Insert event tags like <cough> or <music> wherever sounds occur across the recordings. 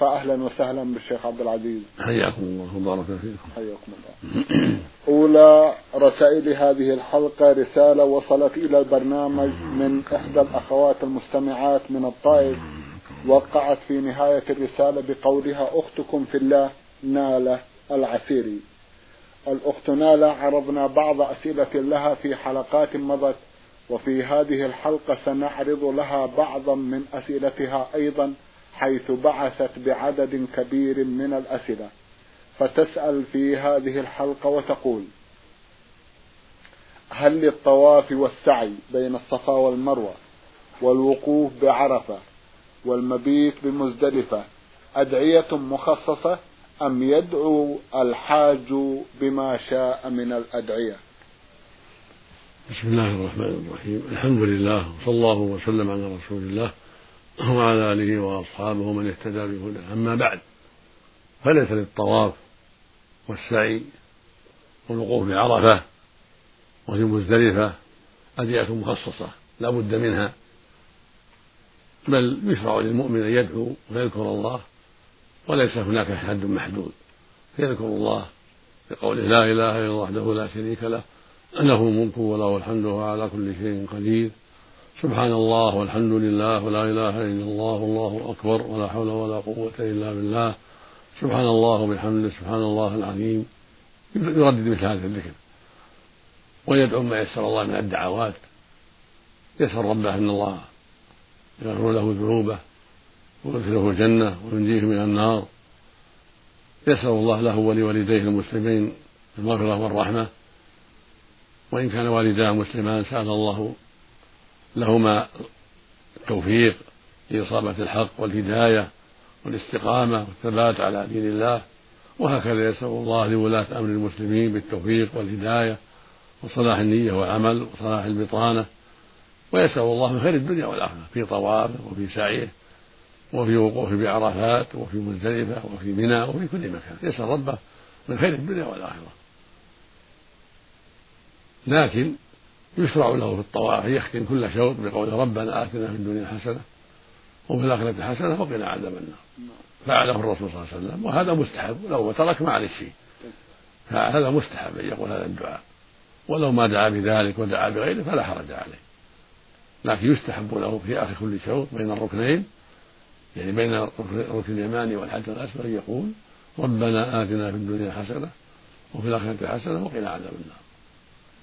فأهلا وسهلا بالشيخ عبد العزيز. حياكم الله وبارك فيكم. حياكم الله. أولى رسائل هذه الحلقة رسالة وصلت إلى البرنامج من إحدى الأخوات المستمعات من الطائف. وقعت في نهاية الرسالة بقولها أختكم في الله نالة العسيري. الأخت نالة عرضنا بعض أسئلة لها في حلقات مضت وفي هذه الحلقة سنعرض لها بعضا من أسئلتها أيضا. حيث بعثت بعدد كبير من الأسئلة. فتسأل في هذه الحلقة وتقول هل للطواف والسعي بين الصفا والمروة والوقوف بعرفة والمبيت بمزدلفة أدعية مخصصة أم يدعو الحاج بما شاء من الأدعية؟ بسم الله الرحمن الرحيم. الحمد لله وصلى الله وسلم على رسول الله. وعلى آله وأصحابه من اهتدى بهداه. أما بعد فليس للطواف والسعي والوقوف بعرفة وفي مزدلفة أدعية مخصصة لا بد منها بل يشرع للمؤمن أن يدعو ويذكر الله وليس هناك حد محدود. يذكر الله بقوله لا إله إلا الله وحده لا شريك له له الملك وله الحمد وهو على كل شيء قدير. سبحان الله والحمد لله ولا إله إلا الله والله أكبر ولا حول ولا قوة إلا بالله. سبحان الله وبحمده سبحان الله العظيم. يردد مثل هذا الذكر. ويدعو ما يسر الله من الدعوات. يسأل ربه أن الله يغفر له ذنوبه ويدخله الجنة وينجيه من النار. يسأل الله له ولوالديه المسلمين المغفرة والرحمة. وإن كان والداه مسلمان سأل الله لهما التوفيق لإصابة الحق والهداية والاستقامة والثبات على دين الله وهكذا يسأل الله لولاة أمر المسلمين بالتوفيق والهداية وصلاح النية والعمل وصلاح البطانة. ويسأل الله خير الدنيا والآخرة في طوافه وفي سعيه وفي وقوفه بعرفات وفي مزدلفة وفي منى وفي كل مكان. يسأل ربه من خير الدنيا والآخرة. لكن يشرع له في الطواف يختم كل شوط بقول ربنا آتنا في الدنيا حسنة وفي الآخرة حسنة وقنا عذاب النار. فعله الرسول صلى الله عليه وسلم وهذا مستحب لو ترك ما عليه شيء. فهذا مستحب أن يقول هذا الدعاء. ولو ما دعا بذلك ودعا بغيره فلا حرج عليه. لكن يستحب له في آخر كل شوط بين الركنين يعني بين الركن اليماني والحجر الأسود يقول ربنا آتنا في الدنيا حسنة وفي الآخرة حسنة وقنا عذاب النار.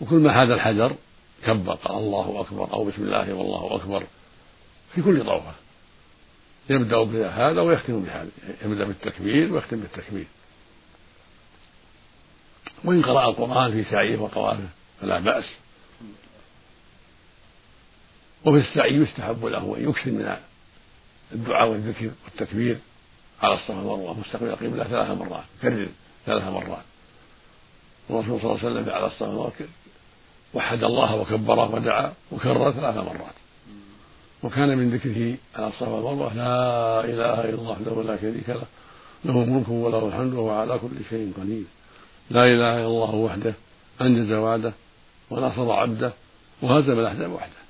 وكل ما حاد الحجر كبر قال الله أكبر أو بسم الله والله أكبر. في كل طوفة يبدأ بهذا ويختم بهذا يبدأ بالتكبير ويختم بالتكبير. وإن قرأ القرآن في سعيه وطوافه فلا بأس. وفي السعي يستحب له أن يكثر من الدعاء والذكر والتكبير. على الصفا والمروة مستقبل القبلة ثلاث مرات كرر ثلاث مرات. الرسول صلى الله عليه وسلم على الصفا وحد الله وكبره ودعا وكرر ثلاث مرات. وكان من ذكره على الصفا والمروة لا إله إلا الله وحده لا شريك له له الملك وله الحمد وهو على كل شيء قدير. لا إله إلا الله وحده أنجز وعده ونصر عبده وهزم الأحزاب وحده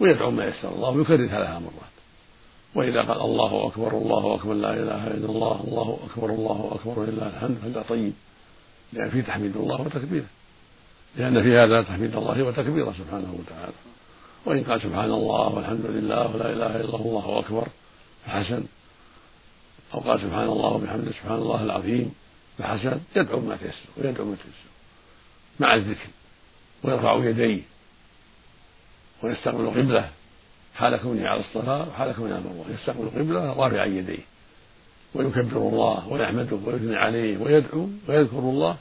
ويدعو ما يسر الله ويكرر ثلاث مرات. وإذا قال الله أكبر الله أكبر لا إله إلا الله الله أكبر الله أكبر ولله الحمد. فهذا طيب لأن فيه تحميد الله وتكبيره. لأن في هذا تحميد الله وتكبيره سبحانه وتعالى. وإن قال سبحان الله والحمد لله ولا إله إلا الله الله أكبر فحسن. أو قال سبحان الله وبحمده سبحان الله العظيم فحسن. يدعو ما تيسر ويدعو ما تيسر. مع الذكر. ويرفع يديه. ويستقبل قبله. حال كونه على الصلاة وحال كونه على المروة يستقبل قبله رافعا يديه. ويكبر الله ويحمده ويثني عليه ويدعو ويذكر الله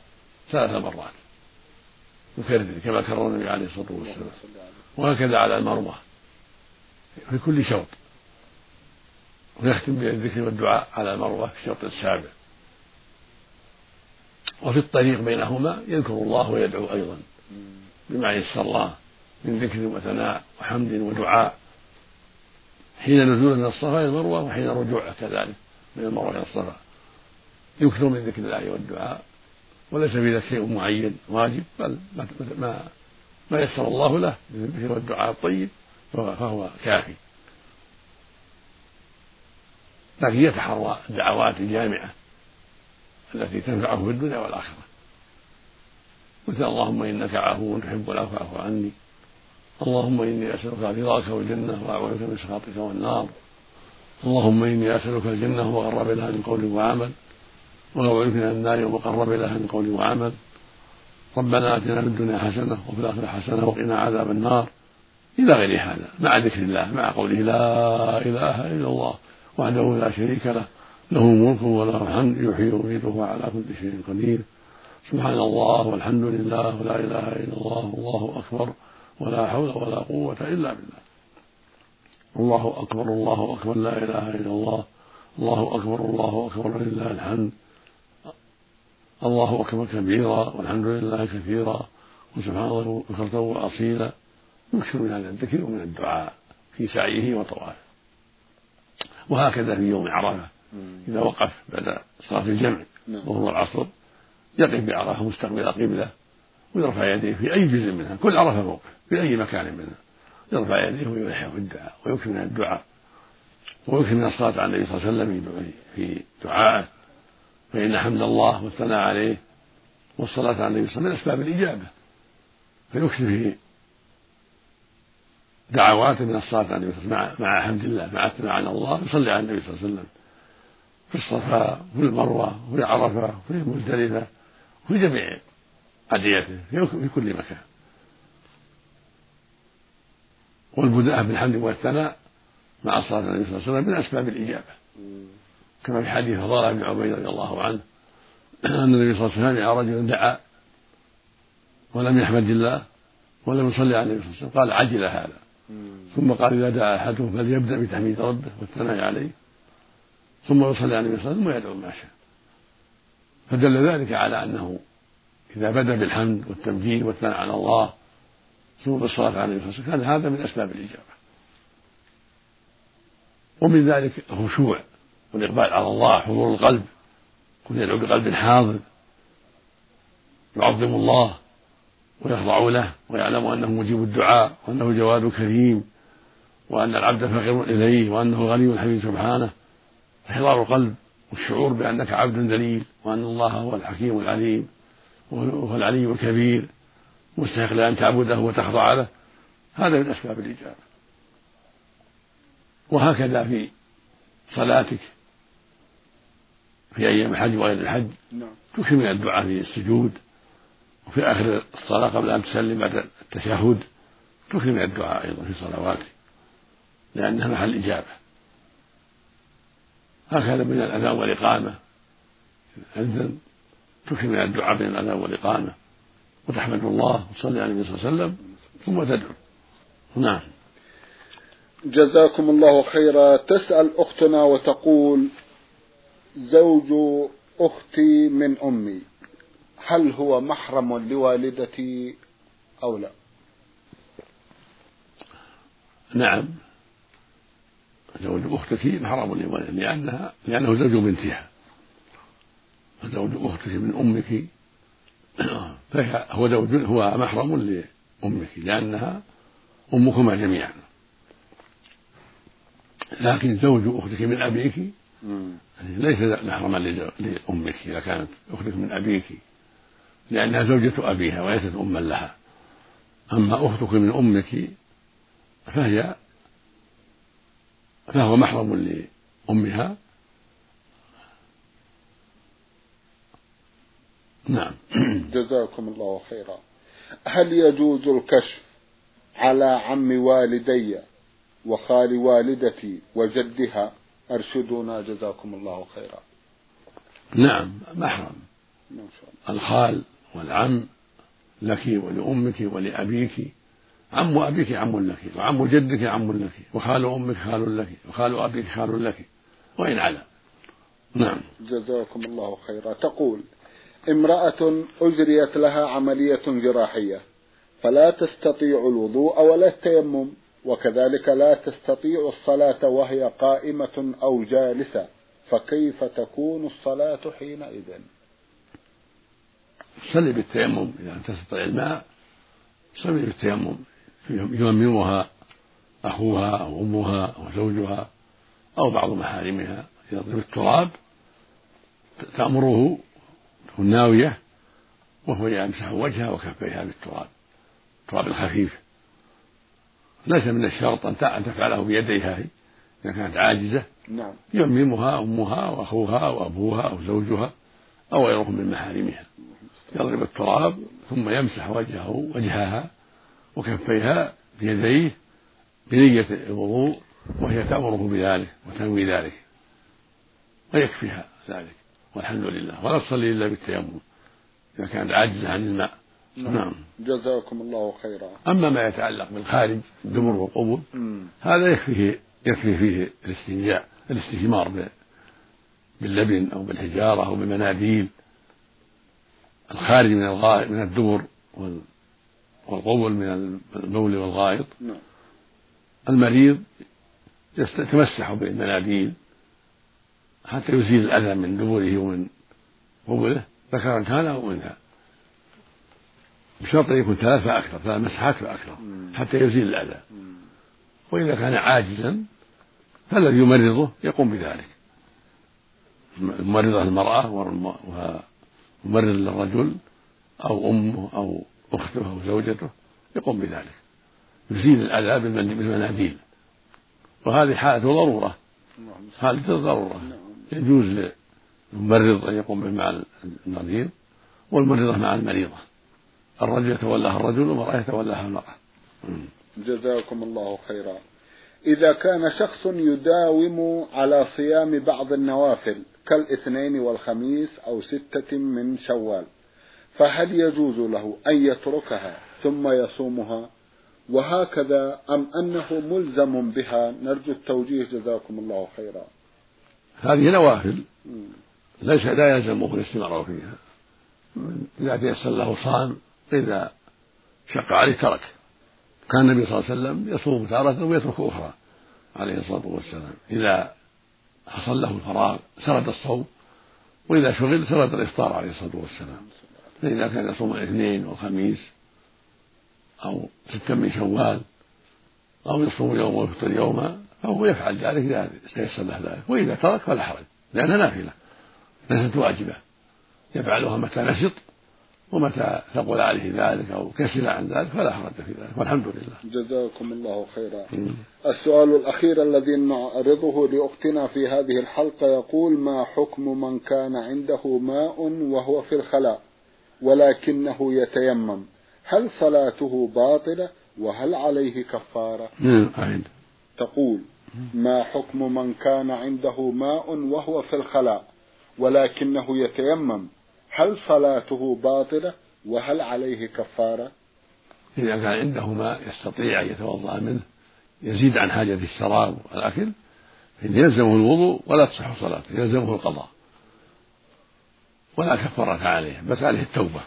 ثلاث مرات. يكرر كما كرر النبي عليه الصلاة والسلام. وهكذا على المروة. في كل شوط. ويختم بالذكر والدعاء على المروة في الشوط السابع. وفي الطريق بينهما يذكر الله ويدعو أيضا. بما يسر الله من ذكر وثناء وحمد ودعاء. حين نزول من الصفا إلى المروة وحين رجوعه كذلك من المروة إلى الصفا. يكثر من ذكر الله والدعاء. وليس في ذلك شيء معين واجب بل ما ما يسر الله له من الذكر والدعاء الطيب فهو كافي. لكن يتحرى الدعوات الجامعة التي تنفعه في الدنيا والآخرة. مثل اللهم إنك عفو تحب العفو فاعف عني. اللهم إني أسألك رضاك والجنة وأعوذ من سخطك والنار. اللهم إني أسألك الجنة وقرب لها من قول وعمل. وأعوذ من النار وقرب لها من قول وعمل. ربنا آتنا في الدنيا حسنة وفي الآخرة حسنة وقنا عذاب النار. إلى غير هذا مع ذكر الله مع قوله لا إله إلا الله وحده لا شريك له له ملك وله الحمد يحيي ويميت وهو على كل شيء قدير. سبحان الله والحمد لله ولا إله إلا الله والله أكبر ولا حول ولا قوة إلا بالله. الله أكبر الله أكبر لا إله إلا الله الله أكبر الله أكبر ولله الحمد. الله أكبر كبيرا والحمد لله كثيرا وسبحان الله بكرة واصيلا يكثر من هذا الذكر ومن الدعاء في سعيه وطوافه. وهكذا في يوم عرفة إذا وقف بعد صلاة الجمع نعم. وهو العصر يقف بعرفة مستقبل القبلة ويرفع يديه في أي جزء منها كل عرفة موقف في أي مكان منها. يرفع يديه ويلحق في الدعاء ويكثر من الدعاء ويكثر من الصلاة على النبي صلى الله عليه وسلم في دعائه. فإن حمد الله والثناء عليه والصلاة على النبي صلى الله عليه وسلم من أسباب الإجابة. فيكثر في دعوات من الصلاة على النبي صلى الله عليه وسلم مع حمد الله مع الثناء على الله يصلي على النبي صلى الله عليه وسلم في الصفا وفي المروة وفي عرفة وفي مزدلفة وفي جميع أدعيته في كل مكان. والبداءة بالحمد والثناء مع الصلاة على النبي صلى الله عليه وسلم من أسباب الإجابة. كما في حديث فضالة بن عبيد رضي الله عنه أن النبي صلى الله عليه وسلم سمع رجلا دعا ولم يحمد الله ولم يصلي على النبي صلى الله عليه وسلم قال عجل هذا. ثم قال إذا دعا أحدهم فليبدأ بتحميد ربه والثناء عليه ثم يصلي على النبي صلى الله عليه وسلم ويدعو ما شاء. فدل ذلك على أنه إذا بدأ بالحمد والتمجيد والثناء على الله ثم بالصلاة على النبي صلى الله عليه وسلم كان هذا من أسباب الإجابة. ومن ذلك الخشوع. والإقبال على الله حضور القلب كن يدعو بقلب حاضر. يعظم الله ويخضع له ويعلم أنه مجيب الدعاء وأنه جواد كريم وأن العبد فقير إليه وأنه غني حميد سبحانه. إحضار القلب والشعور بأنك عبد ذليل وأن الله هو الحكيم العليم وهو العلي الكبير مستحق لأن تعبده وتخضع له. هذا من أسباب الإجابة. وهكذا في صلاتك في أيام الحج وغير الحج نعم. تكثر من الدعاء في السجود وفي آخر الصلاة قبل أن تسلم بعد التشهد تكثر من الدعاء أيضا في صلواتك لأنها محل إجابة هكذا بين الأذان والإقامة أذن تكثر من الدعاء بين الأذان والإقامة. وتحمد الله وتصلي على النبي صلى الله عليه وسلم ثم تدعو. نعم. جزاكم الله خيرا. تسأل أختنا وتقول زوج أختي من أمي. هل هو محرم لوالدتي أو لا؟ نعم. زوج أختك محرم لولد لأنها لأنه زوج بنتها. وزوج أختك من أمك. فهو زوج هو محرم لأمك لأنها أمكما جميعا. لكن زوج أختك من أبيك ليس محرما لأمك إذا كانت أختك من أبيك لأنها زوجة أبيها وليست أما لها. أما أختك من أمك فهي فهو محرم لأمها. نعم. <clears throat> جزاكم الله خيرا. هل يجوز الكشف على عم والدي وخال والدتي وجدها؟ أرشدونا جزاكم الله خيرا. نعم محرم. ما شاء الله. الخال والعم لك ولأمك ولأبيك. عم أبيك عم لك وعم جدك عم لك وخال أمك خال لك وخال أبيك خال لك. وإن على. نعم. جزاكم الله خيرا. تقول امرأة أجريت لها عملية جراحية فلا تستطيع الوضوء ولا التيمم. وكذلك لا تستطيع الصلاة وهي قائمة أو جالسة فكيف تكون الصلاة حينئذ؟ صلي بالتيمم إذا لم تستطع الماء صلي بالتيمم. يممها أخوها أو أمها أو زوجها أو بعض محارمها. يضرب التراب تأمره تكون ناوية وهو يمسح وجهها وكفيها بالتراب. التراب الخفيف. ليس من الشرط أن تفعله بيديها هي إذا كانت عاجزة. نعم. يممها أمها وأخوها وأبوها أو زوجها أو غيرهم من محارمها. يضرب التراب ثم يمسح وجهه وجهها وكفيها بيديه بنية الوضوء وهي تأمره بذلك وتنوي ذلك ويكفيها ذلك والحمد لله. ولا تصلي إلا بالتيمم إذا كانت عاجزة عن الماء. نعم. نعم. جزاكم الله خيرا. أما ما يتعلق بالخارج الدبر والقبل هذا يكفيه يكفي فيه الاستنجاء الاستثمار باللبن أو بالحجارة أو بالمناديل. الخارج من الغائط من الدبر والقبل من البول والغائط. نعم. المريض يتمسح بالمناديل. حتى يزيل الأذى من دبره ومن قبله ذكرا كان أو أنثى. بشرط أن يكون ثلاث فأكثر ثلاث مسحات فأكثر حتى يزيل الأذى. وإذا كان عاجزا فالذي يمرضه يقوم بذلك. الممرضة المرأة وممرض للرجل أو أمه أو أخته أو زوجته يقوم بذلك. يزيل الأذى بالمناديل وهذه حالة ضرورة. حالة ضرورة يجوز للممرض أن يقوم مع المريض والممرضة مع المريضة. الرجل يتولاها الرجل والمرأة يتولاها المرأة. جزاكم الله خيرا. إذا كان شخص يداوم على صيام بعض النوافل كالاثنين والخميس أو ستة من شوال فهل يجوز له أن يتركها ثم يصومها؟ وهكذا أم أنه ملزم بها؟ نرجو التوجيه. جزاكم الله خيرا. هذه نوافل. ليس لا يلزمه الاستمرار فيها. إذا تيسر له صام إذا شق عليه ترك. كان النبي صلى الله عليه وسلم يصوم تارة ويترك أخرى عليه الصلاة والسلام. إذا حصل له الفراغ سرد الصوم وإذا شغل سرد الإفطار عليه الصلاة والسلام. فإذا كان يصوم الاثنين والخميس أو ستا من شوال أو يصوم يوم ويفطر يوما فهو يفعل ذلك إذا تيسر له ذلك. وإذا ترك فلا حرج لأنها نافلة ليست واجبة. يفعلها متى نشط ومتى ثقل عليه ذلك أو كسل عن ذلك فلا حرج في ذلك والحمد لله. جزاكم الله خيرا. السؤال الأخير الذي نعرضه لأختنا في هذه الحلقة يقول ما حكم من كان عنده ماء وهو في الخلاء ولكنه يتيمم؟ هل صلاته باطلة وهل عليه كفارة؟ نعم تقول ما حكم من كان عنده ماء وهو في الخلاء ولكنه يتيمم؟ هل صلاته باطلة وهل عليه كفارة؟ إذا كان عنده ماء يستطيع أن يتوضأ منه يزيد عن حاجة الشراب والأكل فإن يلزمه الوضوء ولا تصح صلاته يلزمه القضاء. ولا كفارة عليه بس عليه التوبة.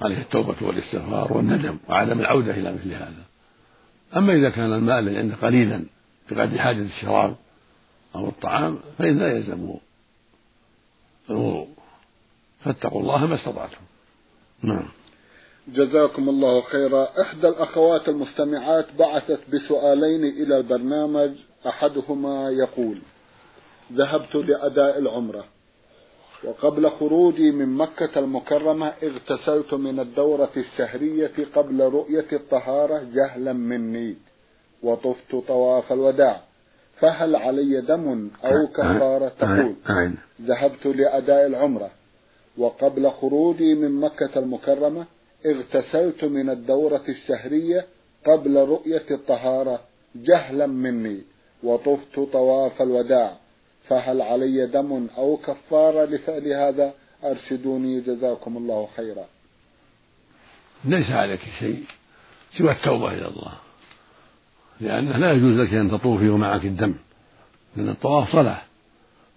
عليه التوبة والاستغفار والندم وعدم العودة إلى مثل هذا. أما إذا كان الماء الذي عنده قليلا بقدر حاجة الشراب أو الطعام فإن لا يلزمه الوضوء. فاتقوا الله ما استطعتم. نعم. جزاكم الله خيرا. إحدى الأخوات المستمعات بعثت بسؤالين إلى البرنامج. أحدهما يقول ذهبت لأداء العمرة وقبل خروجي من مكة المكرمة اغتسلت من الدورة الشهرية قبل رؤية الطهارة جهلا مني وطفت طواف الوداع. فهل علي دم أو كفارة تقول؟ ذهبت لأداء العمرة وقبل خروجي من مكة المكرمة اغتسلت من الدورة الشهرية قبل رؤية الطهارة جهلا مني وطفت طواف الوداع. فهل علي دم أو كفارة لفعل هذا؟ أرشدوني جزاكم الله خيرا. ليس عليك شيء سوى التوبة إلى الله لأنه لا يجوز لك أن تطوفي ومعك الدم لأن الطواف صلاة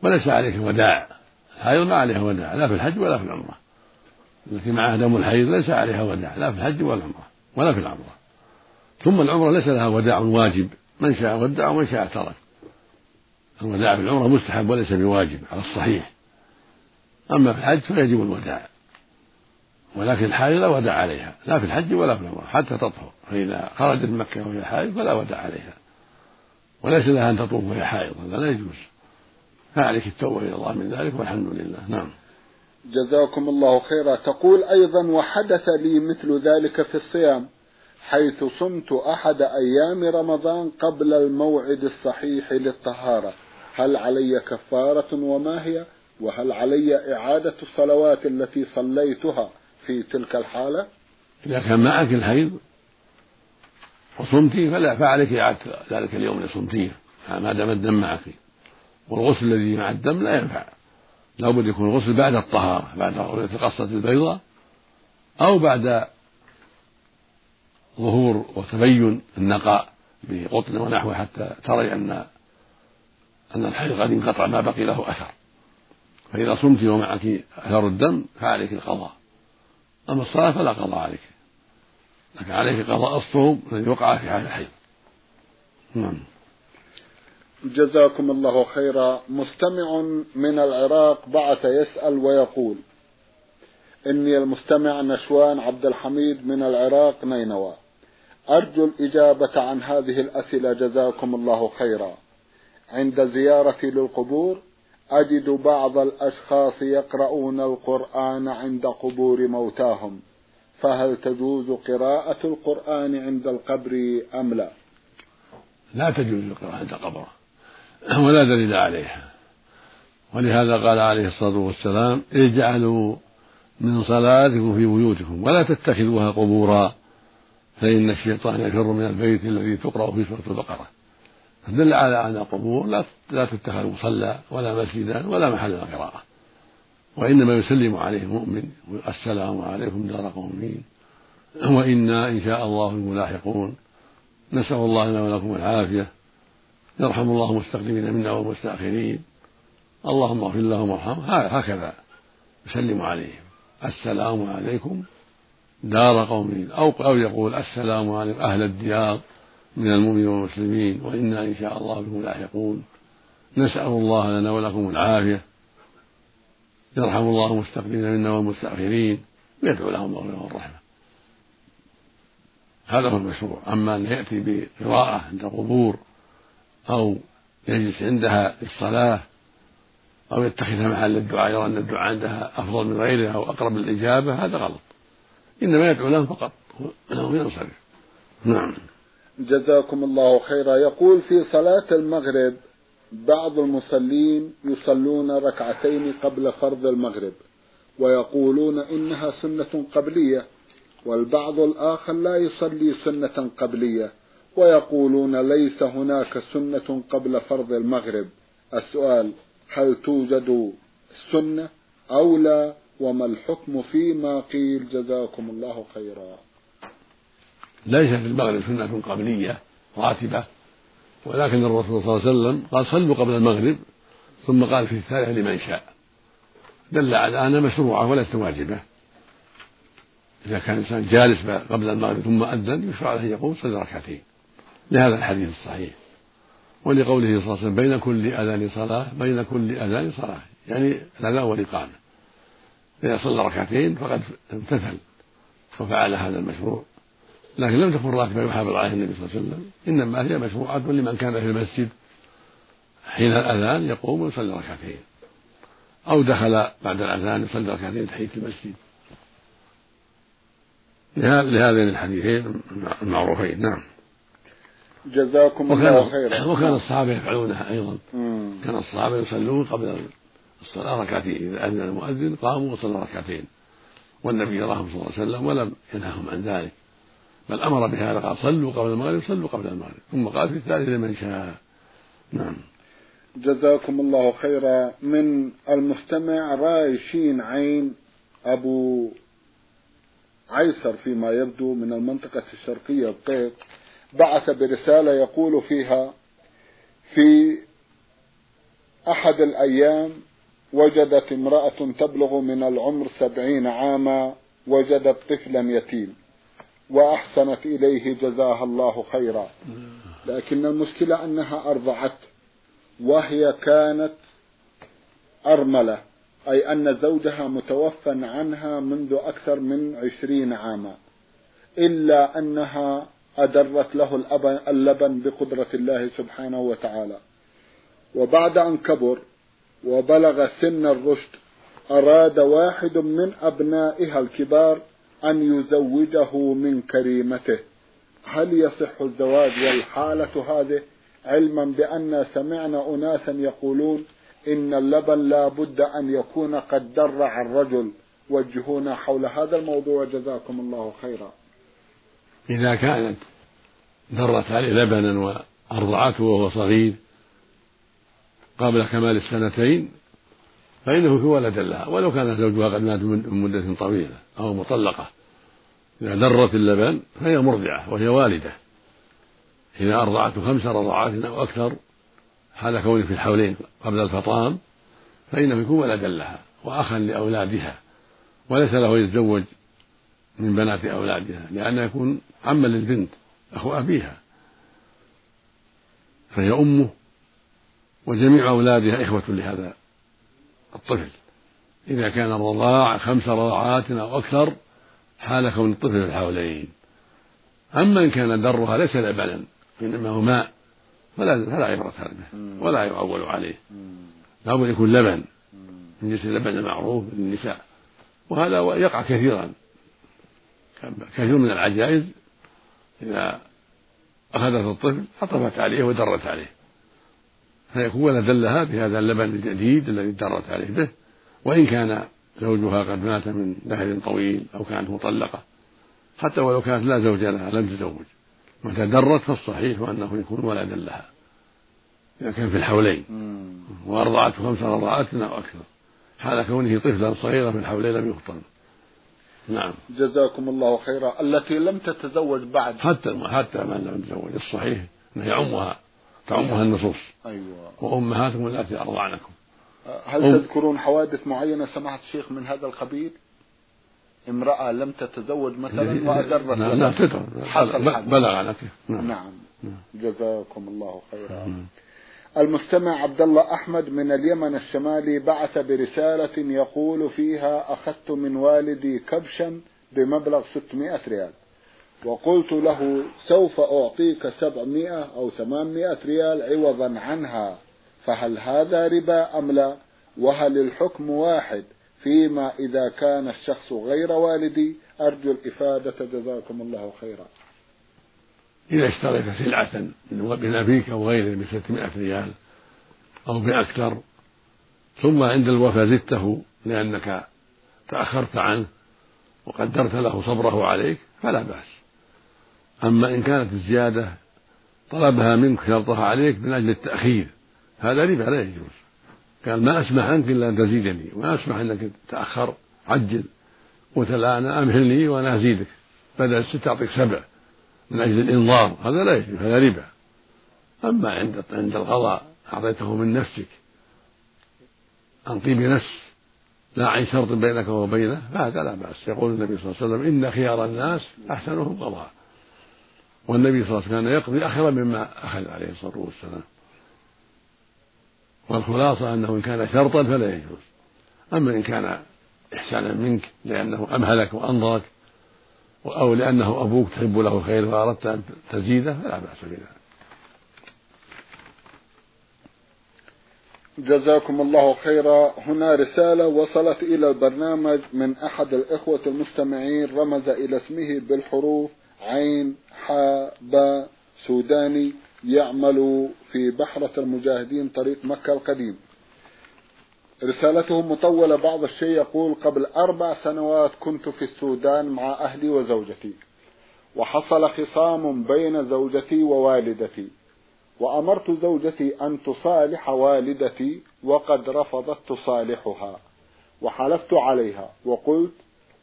وليس عليك وداع الحائض ما عليها وداع لا في الحج ولا في العمرة. التي معها دم الحيض ليس عليها وداع لا في الحج ولا العمرة ولا في العمرة. ثم العمرة ليس لها وداع واجب من شاء ودع ومن شاء ترك. الوداع في العمرة مستحب وليس بواجب على الصحيح. أما في الحج فيجب الوداع. ولكن الحائض لا وداع عليها لا في الحج ولا في العمرة حتى تطهر. فإذا خرجت مكة وهي حائض فلا وداع عليها. وليس لها أن تطوف وهي حائض هذا لا يجوز. فعليك التوبة إلى الله من ذلك والحمد لله. نعم. جزاكم الله خيرا. تقول أيضا وحدث لي مثل ذلك في الصيام حيث صمت أحد أيام رمضان قبل الموعد الصحيح للطهارة. هل علي كفارة وما هي؟ وهل علي إعادة الصلوات التي صليتها في تلك الحالة؟ إذا كان معك الحيض وصمتي فلا فعليك إعادة ذلك اليوم اللي صمتيه ما دام الدم معك. والغسل الذي مع الدم لا ينفع. لابد يكون الغسل بعد الطهارة بعد رؤية القصة البيضاء أو بعد ظهور وتبين النقاء بقطن ونحوه حتى تري أن أن الحيض قد انقطع ما بقي له أثر. فإذا صمت ومعك أثر الدم فعليك القضاء. أما الصلاة فلا قضاء عليك. لكن عليك قضاء الصوم الذي وقع في حال الحيض. نعم. جزاكم الله خيرا. مستمع من العراق بعث يسأل ويقول إني المستمع نشوان عبد الحميد من العراق نينوى. أرجو الإجابة عن هذه الأسئلة. جزاكم الله خيرا. عند زيارتي للقبور أجد بعض الأشخاص يقرؤون القرآن عند قبور موتاهم. فهل تجوز قراءة القرآن عند القبر أم لا؟ لا تجوز القراءة عند قبره ولا دليل عليها. ولهذا قال عليه الصلاة والسلام اجعلوا من صلاتكم في بيوتكم ولا تتخذوها قبورا فإن الشيطان يفر من البيت الذي تقرأ فيه سورة البقرة. فدل على أن القبور لا لا تتخذ مصلى ولا مسجدا ولا محل قراءة وإنما يسلم عليه المؤمن. السلام عليكم دار قومين وإنا إن شاء الله ملاحقون. نسأل الله لنا ولكم العافية. يرحم الله المستقدمين منا والمستأخرين. اللهم اغفر لهم وارحمهم. هكذا يسلم عليهم. السلام عليكم. دار قوم أو أو يقول السلام عليكم. أهل الديار من المؤمنين والمسلمين. وإنا إن شاء الله بكم لاحقون. نسأل الله لنا ولكم العافية. يرحم الله المستقدمين منا والمستأخرين. ويدعو لهم المغفرة والرحمة. هذا هو المشروع. أما أن يأتي بقراءة عند القبور أو يجلس عندها للصلاة أو يتخذها محل الدعاء يرى أن الدعاء عندها أفضل من غيرها أو أقرب للإجابة هذا غلط. إنما يدعو لهم فقط أنه ينصرف نعم. جزاكم الله خيرا. يقول في صلاة المغرب بعض المصلين يصلون ركعتين قبل فرض المغرب ويقولون إنها سنة قبلية والبعض الآخر لا يصلي سنة قبلية. ويقولون ليس هناك سنة قبل فرض المغرب. السؤال هل توجد سنة أو لا؟ وما الحكم فيما قيل؟ جزاكم الله خيرا. ليس في المغرب سنة قبلية راتبة ولكن الرسول صلى الله عليه وسلم قال صلوا قبل المغرب ثم قال في الثالثة لمن شاء. دل على أنها مشروعة وليست واجبة. إذا كان الإنسان جالس قبل المغرب ثم أذن يشرع له أن يقوم صلى ركعتين. لهذا الحديث الصحيح. ولقوله صلى الله عليه وسلم بين كل أذان صلاة بين كل أذان صلاة. يعني الأذان والإقامة. إذا صلى ركعتين فقد امتثل وفعل هذا المشروع. لكن لم تكن راتبة يحافظ عليها النبي صلى الله عليه وسلم. إنما هي مشروعة لمن كان في المسجد حين الأذان يقوم ويصلي ركعتين. أو دخل بعد الأذان يصلي ركعتين تحية المسجد. لهذين الحديثين المعروفين. نعم. جزاكم الله خيرا. وكان الصحابة يفعلونها أيضا. مم. كان الصحابة يصلون قبل الصلاة ركعتين. إذا أذن المؤذن قاموا وصلوا ركعتين. والنبي يراهم صلى الله عليه وسلم ولم ينههم عن ذلك. بل أمر بهذا قال صلوا قبل المغرب صلوا قبل المغرب. ثم قال في الثالث لمن شاء. نعم. جزاكم الله خيرا. من المستمع رايشين عين أبو عيسر فيما يبدو من المنطقة الشرقية القيط بعث برسالة يقول فيها في أحد الأيام وجدت امرأة تبلغ من العمر سبعين عاما وجدت طفلا يتيم وأحسنت إليه جزاها الله خيرا. لكن المشكلة أنها أرضعته وهي كانت أرملة أي أن زوجها متوفى عنها منذ أكثر من عشرين عاما إلا أنها أدرت له اللبن بقدرة الله سبحانه وتعالى. وبعد أن كبر وبلغ سن الرشد أراد واحد من أبنائها الكبار أن يزوجه من كريمته. هل يصح الزواج والحالة هذه؟ علما بأن سمعنا أناسا يقولون إن اللبن لا بد أن يكون قد درع الرجل. وجهونا حول هذا الموضوع. جزاكم الله خيرا. إذا كانت درت عليه لبنا وأرضعته وهو صغير قبل كمال السنتين فإنه في ولد لها. ولو كان زوجها قد مات من مدة طويلة أو مطلقة. إذا درت اللبن فهي مرضعة وهي والدة. إذا أرضعته خمس رضعات أو أكثر حال كونه في الحولين قبل الفطام فإنه يكون ولدا لها وأخا لأولادها وليس له يتزوج من بنات أولادها لأنه يكون عما للبنت أخو أبيها. فهي أمه وجميع أولادها إخوة لهذا الطفل. إذا كان الرضاع خمس رضعات أو أكثر حال كون الطفل في الحولين. أما إن كان درها ليس لبنا إنما هو ماء فلا فلا عبرة به ولا يعول عليه. لابد يكون لبن. من جنس اللبن المعروف للنساء وهذا يقع كثيرا. كثير من العجائز إذا أخذت الطفل عطفت عليه ودرت عليه. فيكون ولدا لها بهذا اللبن الجديد الذي درت عليه به. وإن كان زوجها قد مات من دهر طويل أو كانت مطلقة. حتى ولو كانت لا زوج لها لم تزوج. متى درت فالصحيح أنه يكون ولدا لها. إذا كان في الحولين. وأرضعته خمس رضعات أو أكثر. حال كونه طفلا صغيرا في الحولين لم يفطن نعم. جزاكم الله خيرا. التي لم تتزوج بعد. حتى حتى من لم تتزوج الصحيح انه يعمها تعمها النصوص. أيوه. وأمهاتكم التي ارضعنكم هل أم... تذكرون حوادث معينة سمعت الشيخ من هذا القبيل؟ امرأة لم تتزوج مثلا وأدرت نعم لا تدر بلغ على نعم. نعم. جزاكم الله خيرا. المستمع عبد الله أحمد من اليمن الشمالي بعث برسالة يقول فيها أخذت من والدي كبشا بمبلغ 600 ريال. وقلت له سوف أعطيك 700 أو 800 ريال عوضا عنها فهل هذا ربا أم لا؟ وهل الحكم واحد فيما إذا كان الشخص غير والدي؟ أرجو الإفادة. جزاكم الله خيرا. إذا اشتريت سلعة من أبيك أو غيره ب 600 ريال أو بأكثر ثم عند الوفاة زدته لأنك تأخرت عنه وقدرت له صبره عليك فلا بأس. أما إن كانت الزيادة طلبها منك شرطها عليك من أجل التأخير هذا ربا لا يجوز. قال ما أسمح عنك إلا أن تزيدني وما أسمح أنك تأخر عجل قلت الآن أمهلني وأنا أزيدك بدل الست أعطيك سبع. من أجل الإنظار. هذا لا يجوز هذا ربا. أما عند عند القضاء أعطيته من نفسك عن طيب نفس لا عن شرط بينك وبينه فهذا لا بأس. يقول النبي صلى الله عليه وسلم إن خيار الناس أحسنهم قضاء. والنبي صلى الله عليه وسلم كان يقضي أخيرا مما أخذ عليه الصلاة والسلام. والخلاصة أنه إن كان شرطا فلا يجوز. أما إن كان إحسانا منك لأنه أمهلك وأنظرك أو لأنه أبوك تحب له الخير فأردت أن تزيده فلا بأس بذلك. جزاكم الله خيرا. هنا رسالة وصلت إلى البرنامج من أحد الإخوة المستمعين رمز إلى اسمه بالحروف عين حاء باء سوداني يعمل في بحرة المجاهدين طريق مكة القديم. رسالته مطولة بعض الشيء يقول قبل أربع سنوات كنت في السودان مع أهلي وزوجتي وحصل خصام بين زوجتي ووالدتي وأمرت زوجتي أن تصالح والدتي وقد رفضت تصالحها وحلفت عليها وقلت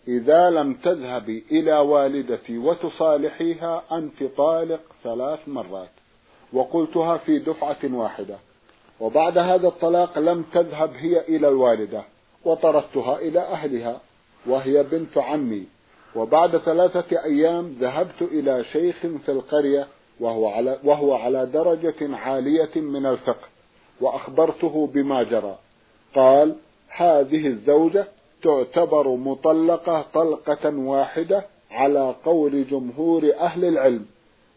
إذا لم تذهبي إلى والدتي وتصالحيها أنت طالق ثلاث مرات. وقلتها في دفعة واحدة. وبعد هذا الطلاق لم تذهب هي إلى الوالدة وطردتها إلى أهلها وهي بنت عمي. وبعد ثلاثة أيام ذهبت إلى شيخ في القرية وهو على, وهو على درجة عالية من الفقه وأخبرته بما جرى. قال هذه الزوجة تعتبر مطلقة طلقة واحدة على قول جمهور أهل العلم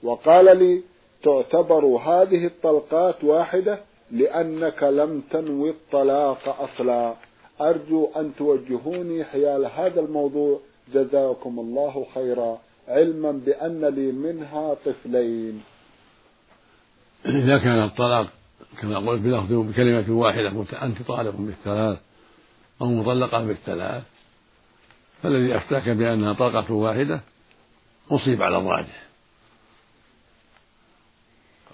وقال لي تعتبر هذه الطلقات واحدة لأنك لم تنوي الطلاق أصلا. أرجو أن توجهوني حيال هذا الموضوع. جزاكم الله خيرا. علما بأن لي منها طفلين. إذا كان الطلاق كما قلت بلفظ بكلمة واحدة أنت طالق بالثلاث أو مطلقة بالثلاث فالذي أفتاك بأنها طلقة واحدة أصيب على الراجح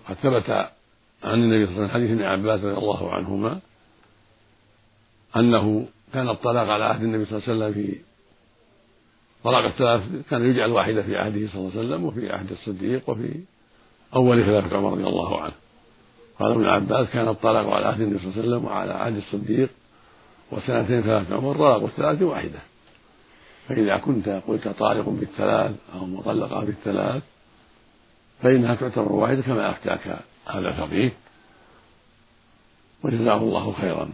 قد ثبت عن النبي صلى الله عليه وسلم حديث ابن عباس رضي الله عنهما أنه كان الطلاق على عهد النبي صلى الله عليه وسلم في طلاق الثلاث كان يجعل واحدة في عهده صلى الله عليه وسلم وفي عهد الصديق وفي أول خلافة عمر رضي الله عنه. قال ابن عباس كان الطلاق على عهد النبي صلى الله عليه وسلم وعلى عهد الصديق وسنتين ثلاث عمر طلاق الثلاث واحدة. فإذا كنت قلت طالق بالثلاث أو مطلقة بالثلاث فإنها تعتبر واحدة كما أفتاك هذا الفقيه وجزاه الله خيرا.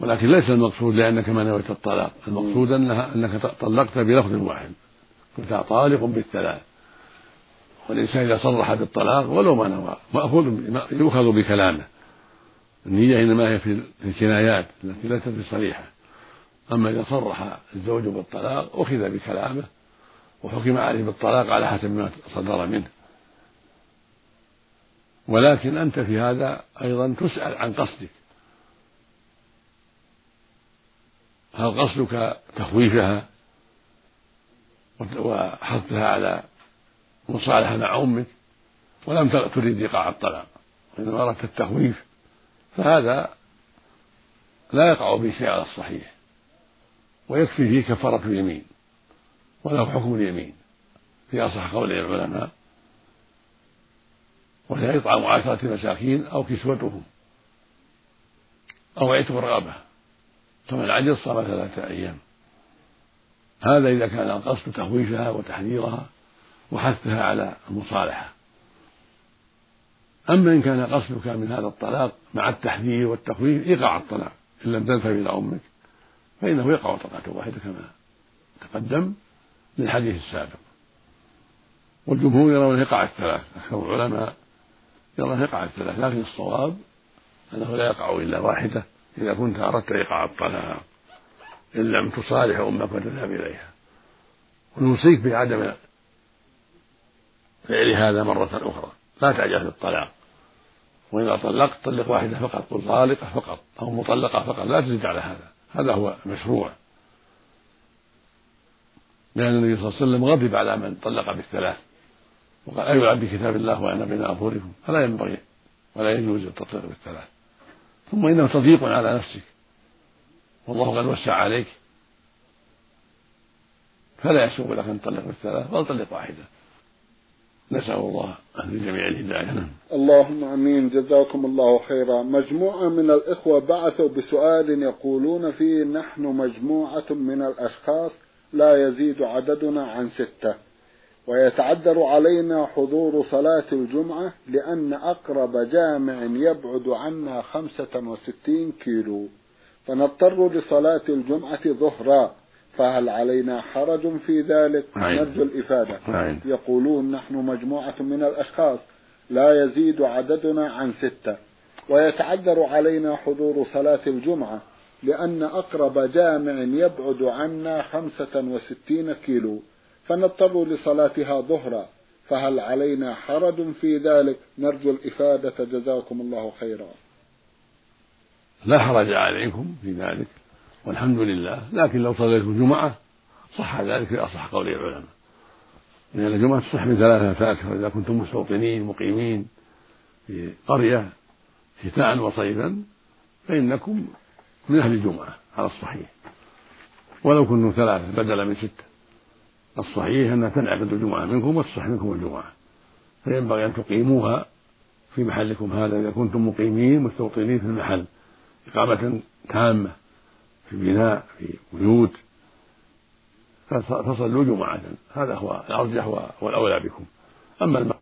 ولكن ليس المقصود لأنك ما نويت الطلاق. المقصود أنها أنك طلقت بلفظ واحد. كنت طالق بالثلاث. والإنسان إذا صرح بالطلاق ولو ما نوى مأخوذ يؤخذ بكلامه. النية إنما هي في الكنايات التي ليست بصريحة. أما إذا صرح الزوج بالطلاق أخذ بكلامه وحكم عليه بالطلاق على حسب ما صدر منه. ولكن أنت في هذا أيضا تسأل عن قصدك. هل قصدك تخويفها وحثها على مصالحة مع أمك؟ ولم تريد إيقاع الطلاق. وإنما أردت التخويف فهذا لا يقع به شيء على الصحيح. ويكفي فيه كفارة اليمين وله حكم اليمين. في أصح قول العلماء وهي إطعام عشرة مساكين أو كسوتهم أو عتق رغبة فمن عجز صام ثلاثة أيام. هذا إذا كان القصد تخويفها وتحذيرها وحثها على المصالحة. أما إن كان قصدك من هذا الطلاق مع التحذير والتخويف إيقاع الطلاق. إن لم تذهب إلى أمك فإنه يقع طلقة واحدة كما تقدم للحديث السابق. والجمهور يرون إيقاع الثلاث أكثر العلماء يرون إيقاع الثلاث لكن الصواب أنه لا يقع إلا واحدة إذا كنت أردت إيقاع الطلاق إن لم تصالح أمك وتذهب إليها. ونوصيك بعدم فعل هذا مرة أخرى. لا تعجل في الطلاق. وإذا طلقت طلق واحدة فقط قل طالقة فقط أو مطلقة فقط لا تزيد على هذا. هذا هو المشروع. لأن النبي صلى الله عليه وسلم غضب على من طلق بالثلاث. وقال أيلعب بكتاب الله وأنا بين أظهركم فلا ينبغي ولا يجوز التطليق بالثلاث. ثم إنه تضييق على نفسك. والله قد وسع عليك. فلا يسوغ لك أن تطلق بالثلاث بل طلق واحدة. نسأل الله أن للجميع الهداية. اللهم آمين. جزاكم الله خيرا. مجموعة من الإخوة بعثوا بسؤال يقولون فيه نحن مجموعة من الأشخاص لا يزيد عددنا عن ستة. ويتعذر علينا حضور صلاة الجمعة لأن أقرب جامع يبعد عنا خمسة وستين كيلو. فنضطر لصلاة الجمعة ظهرا. فهل علينا حرج في ذلك؟ عين. نرجو الإفادة. عين. يقولون نحن مجموعة من الأشخاص. لا يزيد عددنا عن ستة. ويتعذر علينا حضور صلاة الجمعة لأن أقرب جامع يبعد عنا خمسة وستين كيلو. فنضطر لصلاتها ظهرا فهل علينا حرج في ذلك؟ نرجو الإفادة جزاكم الله خيرا. لا حرج عليكم في ذلك والحمد لله. لكن لو صليتم الجمعة صح ذلك في أصح قول العلماء. لأن الجمعة تصح من ثلاثة فأكثر إذا كنتم مستوطنين مقيمين في قرية شتاء وصيفا فإنكم من أهل الجمعة على الصحيح. ولو كنتم ثلاثة بدلا من ستة. الصحيح أنها تنعقد الجمعة منكم وتصح منكم الجمعة. فينبغي أن تقيموها في محلكم هذا إذا كنتم مقيمين مستوطنين في المحل. إقامة تامة في بناء في بيوت. فصلوا جمعة. هذا هو الأرجح والأولى بكم. أما